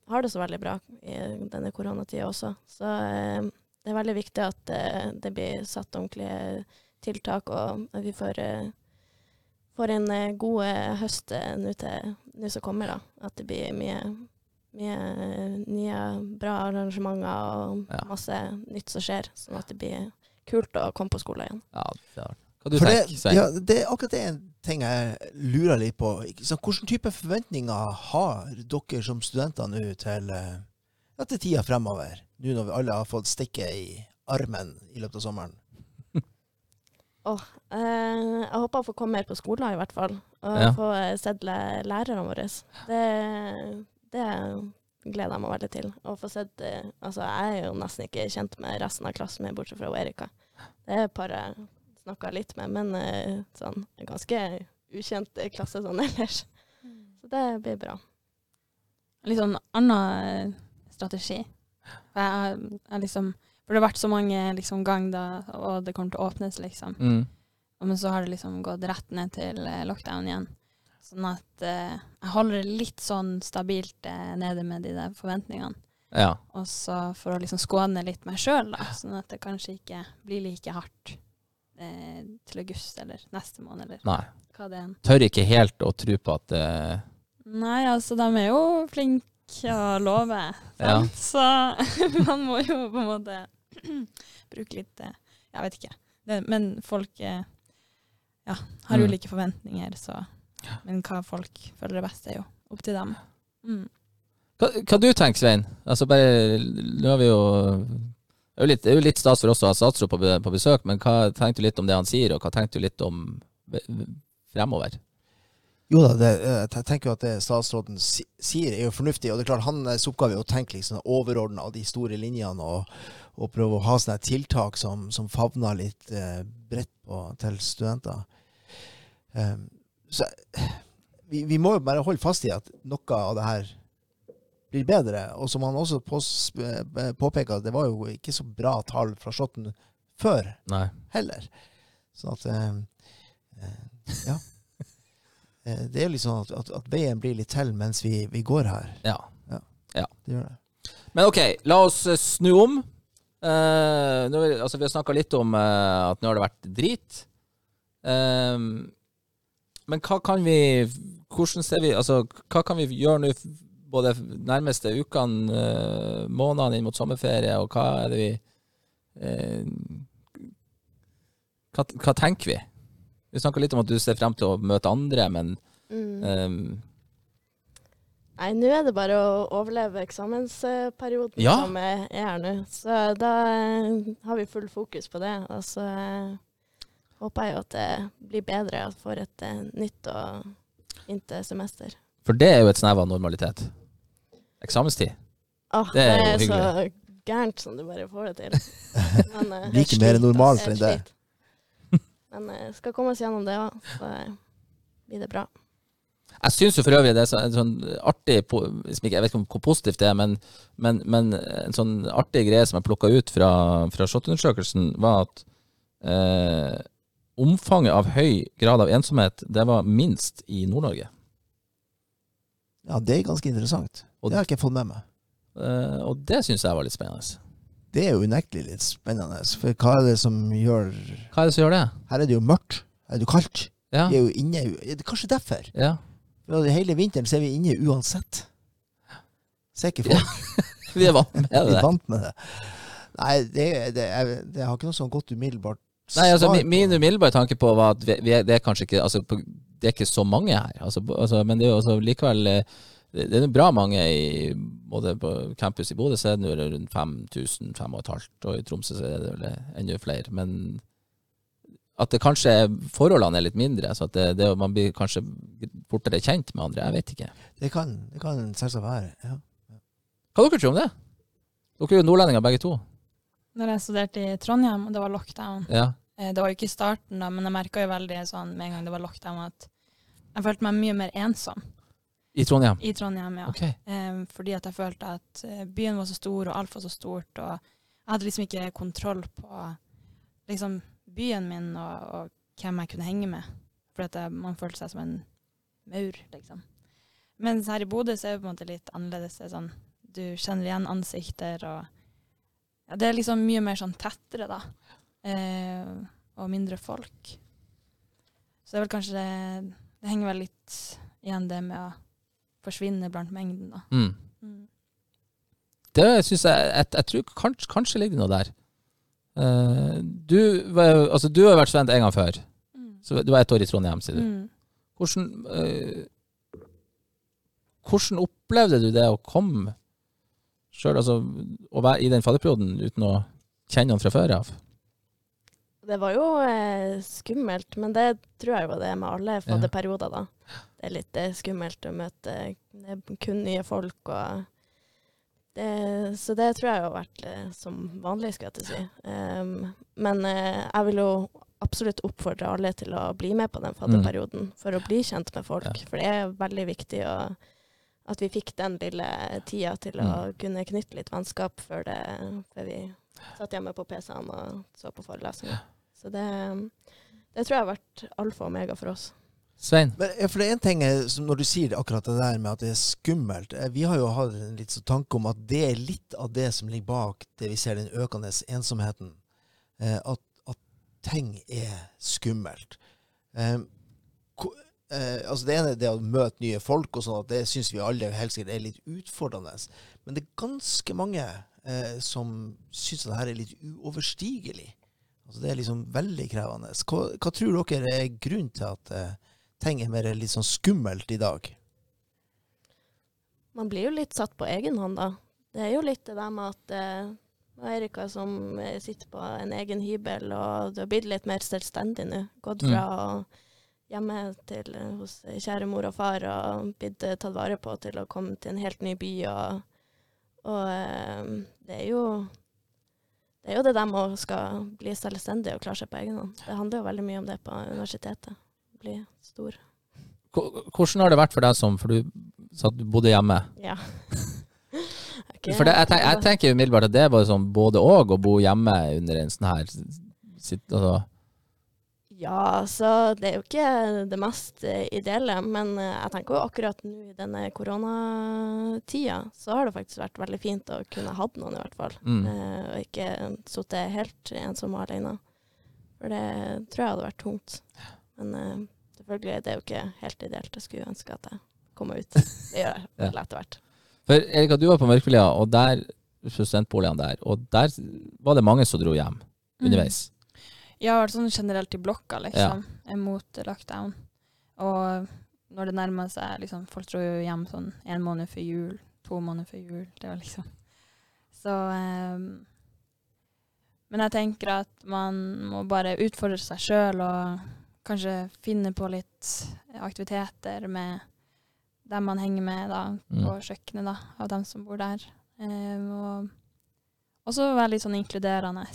har det så veldig bra i denne koronatida også. Så det er veldig viktig at det blir satt ordentlige tiltak, og at vi får, får en god høst nå som kommer. da. At det blir mye mye nye bra arrangementer og Ja. masse nytt som skjer, sånn at det blir kult å komme på skolen igjen. Ja, det er. Hva du tenker det, ja, det er akkurat det en ting jeg lurer litt på. Sant, Hvilken type forventninger har dere som studenter nå til, eh, ja, til tida fremover? Nå når vi alle har fått stikke i armen i løpet av sommeren. Eh, jeg håper å få komme mer på skolen i hvert fall, og Ja. få sett lærerne våre. Det, det gleder jeg meg veldig til. Å få sett eh, Altså, jeg er jo nesten ikke kjent med resten av klassen min, bortsett fra Erika. Det er et par jeg snakka litt med, men eh, sånn en ganske ukjent klasse sånn ellers. Så det blir bra. litt sånn annen eh, strategi. For jeg, jeg liksom, for det har vært så mange liksom, ganger da, og det kommer til å åpnes, liksom. Mm. Men så har det liksom gått rett ned til lockdown igjen. Sånn at eh, jeg holder det litt sånn stabilt eh, nede med de der forventningene. Ja. Og så for å liksom skåne litt meg sjøl, da. Sånn at det kanskje ikke blir like hardt eh, til august eller neste måned, eller Nei. hva det er. Tør ikke helt å tro på at eh, Nei, altså de er jo flinke å love, Ja. sant? Så man må jo på en måte bruke litt eh, Jeg vet ikke. Det, men folk eh, ja, har Mm. ulike forventninger, så Men hva folk føler det best, er jo opp til dem. Mm. Hva, hva du tenker Svein? Altså bare, nå er vi jo det er jo litt, er jo litt stas for oss å ha statsråd på, på besøk, men hva tenkte du litt om det han sier, og hva tenkte du litt om fremover? Jo da, det, eh, jeg tenker jo at det statsråden sier er jo fornuftig. Og det er klart hans oppgave er å tenke liksom overordna de store linjene og, og prøve å ha sånne tiltak som, som favner litt eh, bredt på, til studenter. Um, så vi, vi må jo bare holde fast i at noe av det her blir bedre. Og som han også påpeker, det var jo ikke så bra tall fra Slåtten før Nei. heller. Sånn at eh, eh, Ja. Eh, Det er jo liksom at, at, at veien blir litt til mens vi, vi går her. Ja. Det gjør det. Men ok, la oss eh, snu om. Uh, nå, altså, vi har snakka litt om uh, at nå har det vært drit. Eh, men hva kan vi Hvordan ser vi Altså, hva kan vi gjøre nå både nærmeste ukene, eh, månedene inn mot sommerferie, og hva er det vi eh, hva, hva tenker vi? Vi snakka litt om at du ser frem til å møte andre, men Mm. eh, Nei, nå er det bare å overleve eksamensperioden Ja. som er er her nå. Så da eh, har vi full fokus på det. Og så eh, håper jeg jo at det blir bedre, at får et eh, nytt og fint eh, semester. For det er jo et snev av normalitet. Eksamenstid. Åh, Det er det er så gærent som du bare får det til. Men, uh, Like mer normalt enn det. Men uh, skal komme oss gjennom det òg, så blir det bra. Jeg syns jo for øvrig det er en sånn artig Jeg vet ikke hvor positivt det er, men, men, men en sånn artig greie som jeg plukka ut fra, fra SHoT-undersøkelsen, var at eh, omfanget av høy grad av ensomhet, det var minst i Nord-Norge. Ja, det er ganske interessant. Og- Det har jeg ikke fått med meg. Eh, og det syns jeg var litt spennende. Det er jo unektelig litt spennende. For hva er det som gjør Hva er det som gjør det? Her er det jo mørkt. Her er det jo kaldt. Ja. Vi er jo inne er det Kanskje derfor. ja. Hele vinteren så er vi inne uansett. Ser ikke folk. Vi er vant med Vi er det. vant med det. Nei, det, det, jeg, det har ikke noe sånn godt umiddelbart Nei, altså, svar mi- min umiddelbare tanke på var at vi, vi er, det er kanskje ikke altså, Det er ikke så mange her. Altså, altså, men det er jo likevel eh, Det det er bra mange i både på campus i Bodø så er det nå rundt 5000, 5500, og i Tromsø så er det vel enda flere. Men at det kanskje er, forholdene er litt mindre, så at det, det, man blir kanskje fortere kjent med andre. Jeg vet ikke. Det kan, det kan selvsagt være. Ja. Hva dere tror om det? Dere er jo nordlendinger begge to. Når jeg studerte i Trondheim, og det var lockdown Ja. eh, Det var jo ikke i starten, da, men jeg merka jo veldig sånn med en gang det var lockdown, at jeg følte meg mye mer ensom I Trondheim? i Trondheim. ja. Okay. Eh, fordi at jeg følte at eh, byen var så stor, og alt var så stort, og jeg hadde liksom ikke kontroll på liksom byen min og, og hvem jeg kunne henge med. Fordi at jeg, man følte seg som en maur, liksom. Mens her i Bodø så er det på en måte litt annerledes. Det er sånn, du kjenner igjen ansikter, og ja, det er liksom mye mer sånn tettere, da. Eh, og mindre folk. Så det er vel kanskje det, det henger vel litt igjen det med å forsvinne blant mengden, da. Mm. Mm. Det syns jeg, jeg Jeg tror kanskje, kanskje ligger det noe der. Eh, du, var altså, du har vært student en gang før. Mm. Så du var ett år i Trondheim, sier du. Mm. Hvordan, eh, hvordan opplevde du det å komme sjøl, altså å være i den fadderperioden uten å kjenne han fra før av? Det var jo eh, skummelt, men det tror jeg jo det er med alle fadderperioder, da. Det er litt eh, skummelt å møte kun nye folk, og det, Så det tror jeg har vært eh, som vanlig, skal jeg til å si. Um, men eh, jeg vil jo absolutt oppfordre alle til å bli med på den fadderperioden, for å bli kjent med folk. For det er veldig viktig å, at vi fikk den lille tida til å kunne knytte litt vennskap før, det, før vi satt hjemme på PC-en og så på forelesninger. Så det, det tror jeg har vært alfa og omega for oss. Svein? Men, ja, for det er en ting eh, som Når du sier akkurat det der med at det er skummelt eh, Vi har jo hatt en litt sånn tanke om at det er litt av det som ligger bak det vi ser den økende ensomheten. Eh, at, at ting er skummelt. Eh, altså det ene er det å møte nye folk, og sånn at det syns vi alle helt sikkert er litt utfordrende. Men det er ganske mange eh, som syns det her er litt uoverstigelig. Altså det er liksom veldig krevende. Hva, hva tror dere er grunnen til at eh, ting er mer litt sånn skummelt i dag? Man blir jo litt satt på egen hånd, da. Det er jo litt det der med at eh, er Erika som eh, sitter på en egen hybel, og du har blitt litt mer selvstendig nå. Gått Mm. fra å hjemme til, eh, hos kjære mor og far og blitt eh, tatt vare på til å komme til en helt ny by. Og, og eh, det er jo det er jo det der med å skal bli selvstendig og klare seg på egen hånd. Det handler jo veldig mye om det på universitetet. Bli stor. Hvordan har det vært for deg som For du sa at du bodde hjemme. Ja. okay. For det, jeg, tenker, jeg tenker umiddelbart at det var sånn både og å bo hjemme under en sånn her sitt, altså, Ja, så det er jo ikke det mest eh, ideelle, men eh, jeg tenker jo akkurat nå i denne koronatida, så har det faktisk vært veldig fint å kunne hatt noen i hvert fall. mm. Eh, og ikke sittet helt ensom og alene. For det tror jeg hadde vært tungt. Men eh, selvfølgelig, det er jo ikke helt ideelt. Jeg skulle ønske at jeg kom meg ut. Det gjør jeg vel etter hvert. For Erika, du var på Mørkvilja, og der studentboligene der, og der var det mange som dro hjem Mm. Ja, sånn generelt i blokka, liksom. Mot lockdown. Og når det nærmer seg liksom, Folk dro jo hjem sånn en måned før jul, to måneder før jul. Det var liksom Så um, Men jeg tenker at man må bare utfordre seg sjøl og kanskje finne på litt aktiviteter med dem man henger med da, Mm. på kjøkkenet, da, av dem som bor der. Um, og også være litt sånn inkluderende.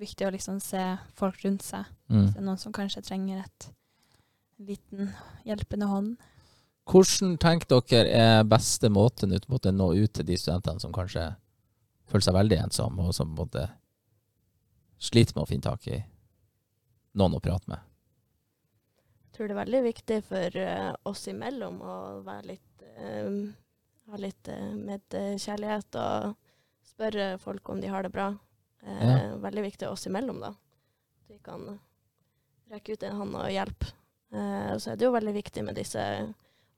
Viktig å liksom se folk rundt seg. Mm. Det er noen som kanskje trenger et liten hjelpende hånd. Hvordan tenker dere er beste måten ut mot å nå ut til de studentene som kanskje føler seg veldig ensomme, og som på sliter med å finne tak i noen å prate med? Jeg tror det er veldig viktig for eh, oss imellom å være litt um, Ha litt uh, medkjærlighet og spørre folk om de har det bra. Eh, Ja. Veldig viktig oss imellom, da. At vi kan rekke ut en hånd og hjelpe. Eh, så er det jo veldig viktig med disse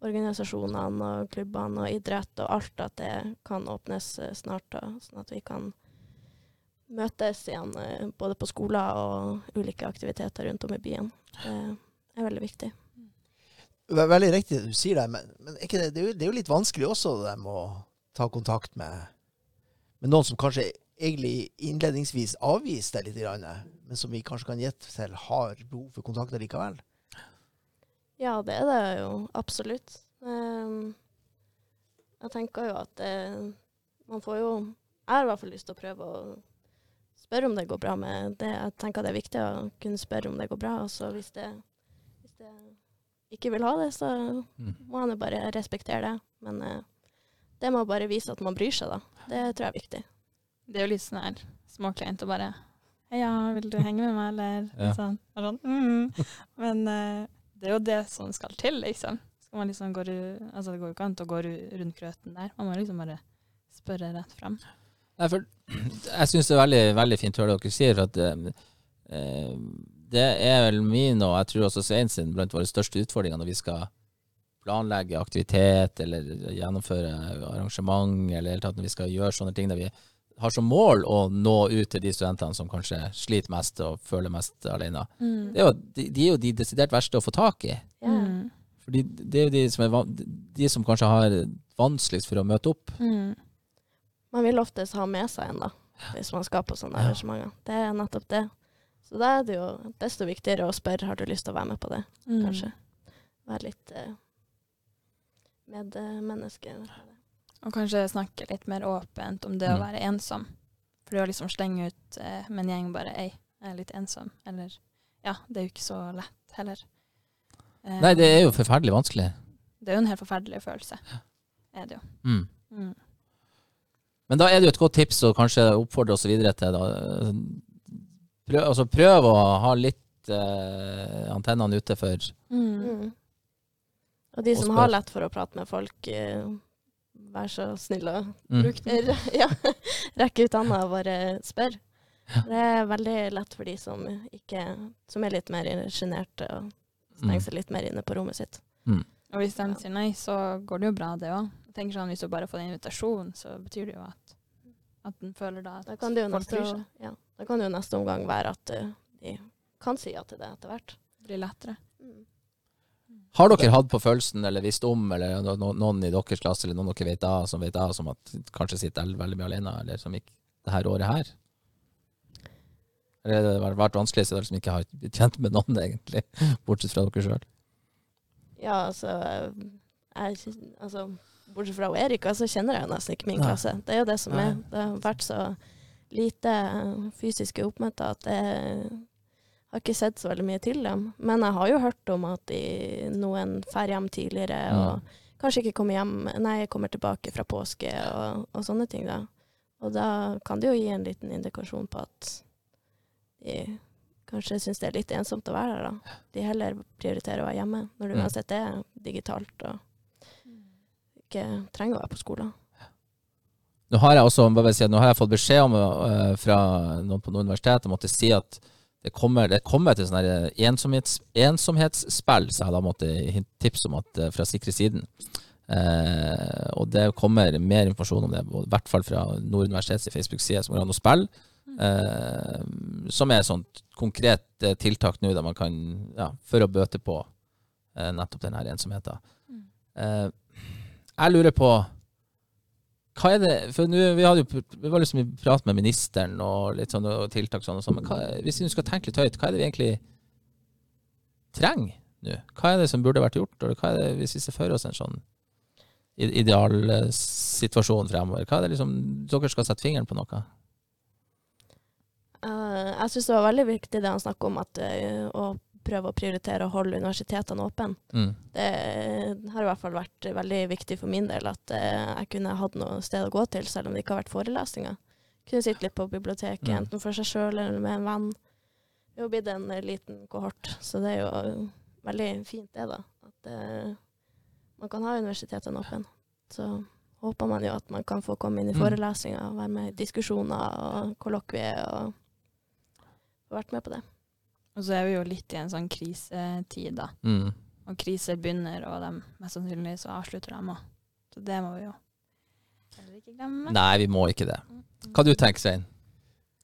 organisasjonene og klubbene og idrett og alt, at det kan åpnes eh, snart, da, sånn at vi kan møtes igjen eh, både på skoler og ulike aktiviteter rundt om i byen. Det er veldig viktig. Ve- Veldig riktig du sier det, men, men det, det, er jo, det er jo litt vanskelig også det med å ta kontakt med, med noen som kanskje egentlig innledningsvis avviste litt, men som vi kanskje kan gjette til har behov for kontakt likevel. Ja, det er det jo absolutt. Ehm, jeg tenker jo at det, man får jo Jeg har i hvert fall lyst til å prøve å spørre om det går bra med det. Jeg tenker det er viktig å kunne spørre om det går bra. Og så hvis det, hvis det ikke vil ha det, så Mm. må han jo bare respektere det. Men eh, det må bare vise at man bryr seg, da. Det tror jeg er viktig. Det er jo litt sånn her småkleint å bare Heia, vil du henge med meg, eller? Ja. Sånn. Sånn mm. Men uh, det er jo det som skal til, liksom. Skal man liksom gå altså, det går jo ikke an å gå rundt grøten der. Man må liksom bare spørre rett fram. Nei, for jeg syns det er veldig, veldig fint å høre dere sier, for at eh, eh, det er vel min, og jeg tror også Svein sin, blant våre største utfordringer når vi skal planlegge aktivitet eller gjennomføre arrangement, eller i det hele tatt når vi skal gjøre sånne ting der vi har som mål å nå ut til de studentene som kanskje sliter mest og føler mest alene. Det er jo, de, de er jo de desidert verste å få tak i. Ja. Mm. Fordi det er jo de som, er, de som kanskje har vanskeligst for å møte opp. Mm. Man vil oftest ha med seg en, da, hvis man skal på sånne Ja. arrangementer. Det er nettopp det. Så da er det jo desto viktigere å spørre har du lyst til å være med på det, Mm. kanskje. Være litt eh, medmenneske. Og kanskje snakke litt mer åpent om det å Mm. være ensom. For det å liksom slenge ut eh, med en gjeng bare Ei, jeg er litt ensom. Eller Ja, det er jo ikke så lett heller. Eh, Nei, det er jo forferdelig vanskelig. det er jo en helt forferdelig følelse. Er det jo. Mm. Mm. Men da er det jo et godt tips å kanskje oppfordre oss videre til da, prøv, altså prøv å ha litt eh, antennene ute for Mm. Mm. Og de som har lett for å prate med folk, eh, vær så snill å mm. Den. ja, rekke ut hånda og bare spør. Det er veldig lett for de som, ikke, som er litt mer sjenerte og Mm. stenger seg litt mer inne på rommet sitt. Og hvis de sier nei, så går det jo bra, det òg. Sånn, Hvis du bare får en invitasjon, så betyr det jo at, at den føler da at Da kan det jo folk neste, bryr seg. ja, da kan det jo neste omgang være at eh, de kan si ja til det etter hvert. Det blir lettere. Har dere hatt på følelsen eller visst om, eller no, no, noen i deres klasse eller noen dere vet av, som vet av, som at kanskje sitter veldig mye alene, eller som gikk det her året her? Eller har det vært vanskelig siden dere som ikke har blitt kjent med noen, egentlig, bortsett fra dere sjøl? Ja, altså, jeg, altså Bortsett fra Erika, så kjenner jeg jo nesten ikke min Nei. klasse. Det er jo det som Nei. er. Det har vært så lite fysiske oppmøter at jeg har ikke sett så veldig mye til dem. Men jeg har jo hørt om at de, noen drar hjem tidligere og kanskje ikke kommer hjem Nei, kommer tilbake fra påske og, og sånne ting, da. Og da kan det jo gi en liten indikasjon på at de kanskje syns det er litt ensomt å være der, da. De heller prioriterer å være hjemme når du Mm. uansett er digitalt og ikke trenger å være på skolen. Nå har jeg også si nå har jeg fått beskjed om øh, fra noen på noen universitet om at si at det kommer, det kommer til sånn ensomhets, ensomhetsspill, så jeg da måtte tipse om at øh, fra sikre siden. Eh, og det kommer mer informasjon om det, i hvert fall fra Nord universitets Facebook-side, som går an å spille. Eh, som er et sånt konkret eh, tiltak nå der man kan, ja, for å bøte på eh, nettopp denne ensomheten. Eh, jeg lurer på hva er det, for nå, vi, hadde jo, vi var liksom i prat med ministeren og litt sånn og tiltak sånn og sånn, men hva, hvis vi skal tenke litt høyt, hva er det vi egentlig trenger nå? Hva er det som burde vært gjort, eller hva er det hvis vi ser for oss en sånn idealsituasjon fremover? Hva er det liksom dere skal sette fingeren på noe? Uh, jeg syns det var veldig viktig det han snakket om, at uh, å prøve å prioritere å holde universitetene åpne. Mm. Det har i hvert fall vært veldig viktig for min del at eh, jeg kunne hatt noe sted å gå til, selv om det ikke har vært forelesninger. Kunne sitte litt på biblioteket, Mm. enten for seg sjøl eller med en venn. Det er jo blitt en liten kohort, så det er jo veldig fint det, da. At uh, man kan ha universitetene åpne. Så håper man jo at man kan få komme inn i Mm. forelesninger, være med i diskusjoner og kollokvier og vært med på det. Og så er vi jo litt i en sånn krisetid, da. Mm. Og kriser begynner, og de, mest sannsynlig så avslutter de òg. Så det må vi jo heller ikke glemme. Nei, vi må ikke det. Hva du tenker Svein?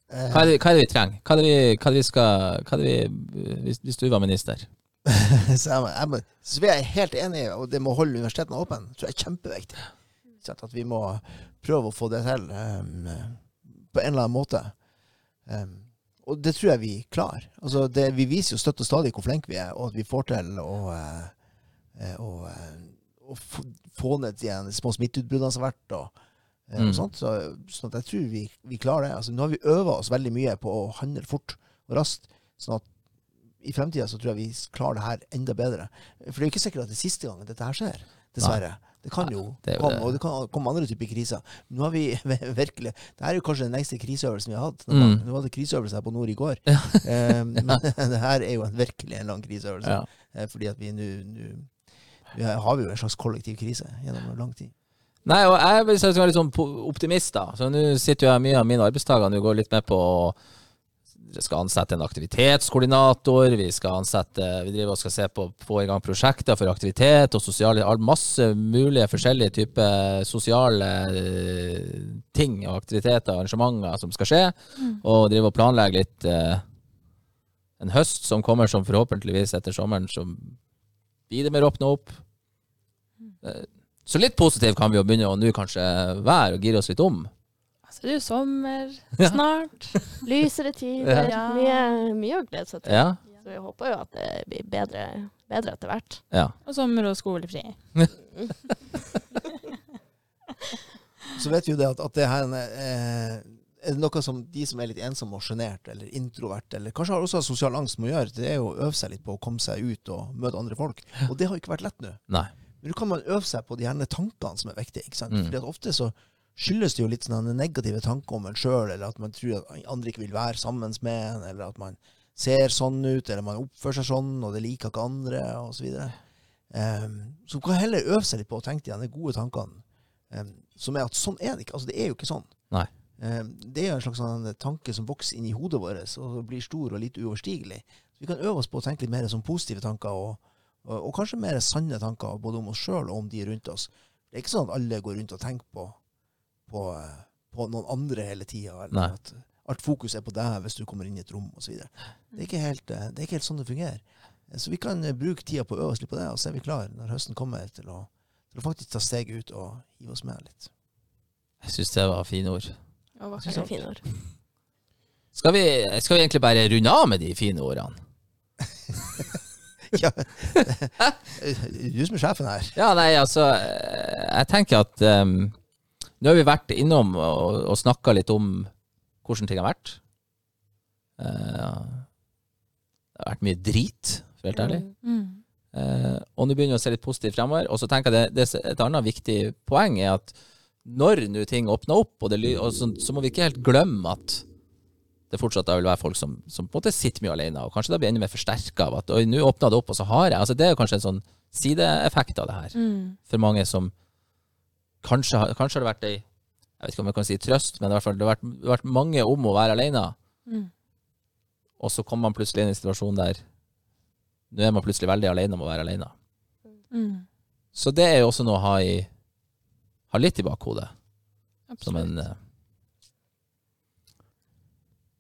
Eh, Hva er det, hva er det vi trenger? Hva er det vi, hva er det vi skal hva er det vi, hvis, hvis du var minister? så jeg, jeg, så vi er helt enige, og det med å holde universitetene åpne tror jeg er kjempeviktig. At vi må prøve å få det til um, på en eller annen måte. Um, og det tror jeg vi klarer. Altså det, vi viser jo støtt og stadig hvor flinke vi er, og at vi får til å, eh, eh, å, eh, å få, få ned de små smitteutbruddene som har vært. Og, eh, Mm. og sånt. Så, sånn jeg tror vi, vi klarer det. Altså, nå har vi øva oss veldig mye på å handle fort og raskt. sånn at i fremtida så tror jeg vi klarer det her enda bedre. For det er jo ikke sikkert at det er siste gangen dette her skjer. Dessverre. Det kan jo, det jo komme, det. og det kan komme andre typer kriser. Nå har vi virkelig Det her er jo kanskje den lengste kriseøvelsen vi har hatt. Mm. Nå var det kriseøvelse her på Nord i går. Ja. Eh, men det her er jo en, virkelig en lang kriseøvelse. Ja. Eh, fordi at vi nå har vi jo en slags kollektiv krise gjennom lang tid. Nei, og jeg vil er litt sånn optimist, da. Så nå sitter jo jeg mye av mine arbeidsdager og går litt med på å skal ansette en aktivitetskoordinator, vi skal ansette Vi driver og skal se på få i gang prosjekter for aktivitet og sosiale Masse mulige forskjellige typer sosiale eh, ting og aktiviteter og arrangementer som skal skje. Og drive og planlegge litt eh, en høst som kommer som forhåpentligvis etter sommeren som blir det mer åpna opp. Eh, Så litt positiv kan vi jo begynne å nå kanskje være, og gire oss litt om. Så det er jo sommer Ja. snart. Lysere tider. Ja. Mye, mye å glede seg til. Ja. Så vi håper jo at det blir bedre, bedre etter hvert. ja. Og sommer og skolefri. Så vet vi jo det at, at det her eh, er det noe som de som er litt ensomme og sjenerte, eller introvert, eller kanskje har også har sosial angst, må gjøre, det er jo å øve seg litt på å komme seg ut og møte andre folk. Og det har jo ikke vært lett nå. Nei. Men nå kan man øve seg på de gjerne tankene som er viktige. ikke sant? Mm. Fordi at ofte så skyldes det jo litt sånne negative tanker om en sjøl, eller at man tror at andre ikke vil være sammen med en, eller at man ser sånn ut, eller man oppfører seg sånn, og det liker ikke andre, videre. Um, så man kan heller øve seg litt på å tenke de gode tankene, um, som er at sånn er det ikke. Altså, det er jo ikke sånn. Nei. Um, det er jo en slags sånn tanke som vokser inn i hodet vårt, og blir stor og litt uoverstigelig. Så vi kan øve oss på å tenke litt mer som positive tanker, og, og, og kanskje mer sanne tanker, både om oss sjøl og om de rundt oss. Det er ikke sånn at alle går rundt og tenker på, på, eh, på noen andre hele tida, at alt fokus er på deg hvis du kommer inn i et rom osv. Det, er ikke helt, eh, det er ikke helt sånn det fungerer. Eh, Så vi kan bruke tida på å øve oss litt på det, og så er vi klar når høsten kommer til å, til å faktisk ta steget ut og hive oss med litt. Jeg syns det var fine ord. Ja, var er fine ord. Skal vi, skal vi egentlig bare runde av med de fine ordene? Ja, du som er sjefen her. Ja, nei, altså Jeg tenker at um, Nå har vi vært innom og, og snakka litt om hvordan ting har vært. Eh, det har vært mye drit, for helt ærlig. Mm. Eh, og nå begynner vi å se litt positivt fremover. Og så tenker jeg det, det, et annet viktig poeng er at når nå ting åpner opp, og det, og så, så må vi ikke helt glemme at det fortsatt vil være folk som, som på en måte sitter mye alene, og kanskje da blir enda mer forsterka av at nå åpna det opp, og så har jeg altså Det er jo kanskje en sånn sideeffekt av det her Mm. for mange som kanskje, kanskje har det vært ei Jeg vet ikke om jeg kan si trøst, men i hvert fall det har vært, det har vært mange om å være alene, Mm. og så kommer man plutselig inn i en situasjon der nå er man plutselig veldig alene om å være alene. Mm. Så det er jo også noe å ha, i, ha litt i bakhodet. Som en Absolutt. eh,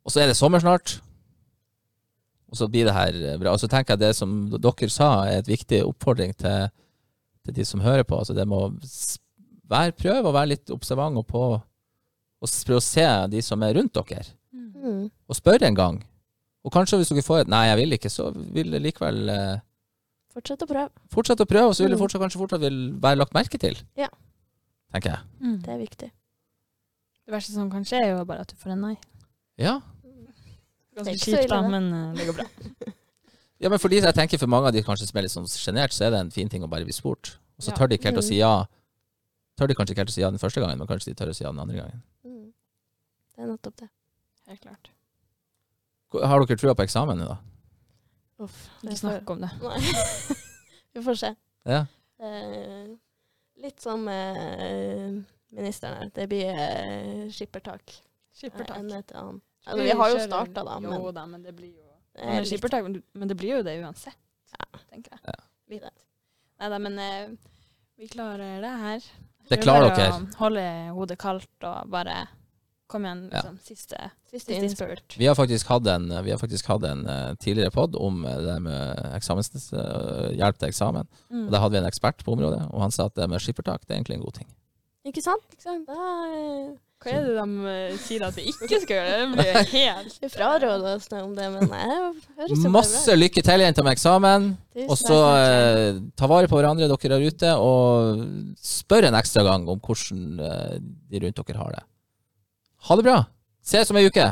Og så er det sommer snart. Og så blir det her eh, bra. Og så tenker jeg det som dere sa, er et viktig oppfordring til, til de som hører på. Altså det må s- prøv prøve å være litt observant og på og prøv å se de som er rundt dere, Mm. Mm. og spørre en gang. Og kanskje hvis dere får et 'nei, jeg vil ikke', så vil det likevel eh, Fortsett å prøve. fortsette å prøve, og så vil det Mm. fortsatt, kanskje fortsatt vil være lagt merke til. Ja. Tenker jeg. Mm. Det er viktig. Det verste som kan skje, er jo bare at du får en nei. Ja. Det er Ganske ikke kjipt, da, men eh, det går bra. Ja, men fordi jeg tenker for mange av de kanskje som er litt sånn sjenert, så er det en fin ting å bare bli spurt. Og så Ja. tør de ikke helt å si ja. Tør de kanskje ikke helt å si ja den første gangen, men kanskje de tør å si ja den andre gangen. Mm. Det er nettopp det. Helt klart. Har dere trua på eksamen nå, da? Uff. Ikke får- snakk om det. Nei. Vi får se. Ja. Eh, litt som eh, ministeren her. Det blir eh, skippertak. Skippertak. En etter annen. Altså, vi har jo starta, da, Jo da, men det blir jo det Men litt- skippertak, men det blir jo det uansett, tenker jeg. Ja. Litt. Nei da, men eh, vi klarer det her. Det er klarer dere. å Holde hodet kaldt og bare komme igjen liksom, siste, Siste siste innspurt. Vi har faktisk hatt en, vi har faktisk hatt en uh, tidligere pod om eh, det med eksamens, uh, hjelp til eksamen. Mm. Og Da hadde vi en ekspert på området, og han sa at det med skippertak det er egentlig en god ting. Ikke sant? Ikke sant? Da eh, Hva er det de eh, sier at vi ikke skal gjøre? Det blir helt vi fraråder oss noe om det, men jeg høres jo Masse lykke til, jenter, med eksamen. Og så eh, ta vare på hverandre, dere der ute, og spør en ekstra gang om hvordan eh, de rundt dere har det. Ha det bra! Ses om ei uke!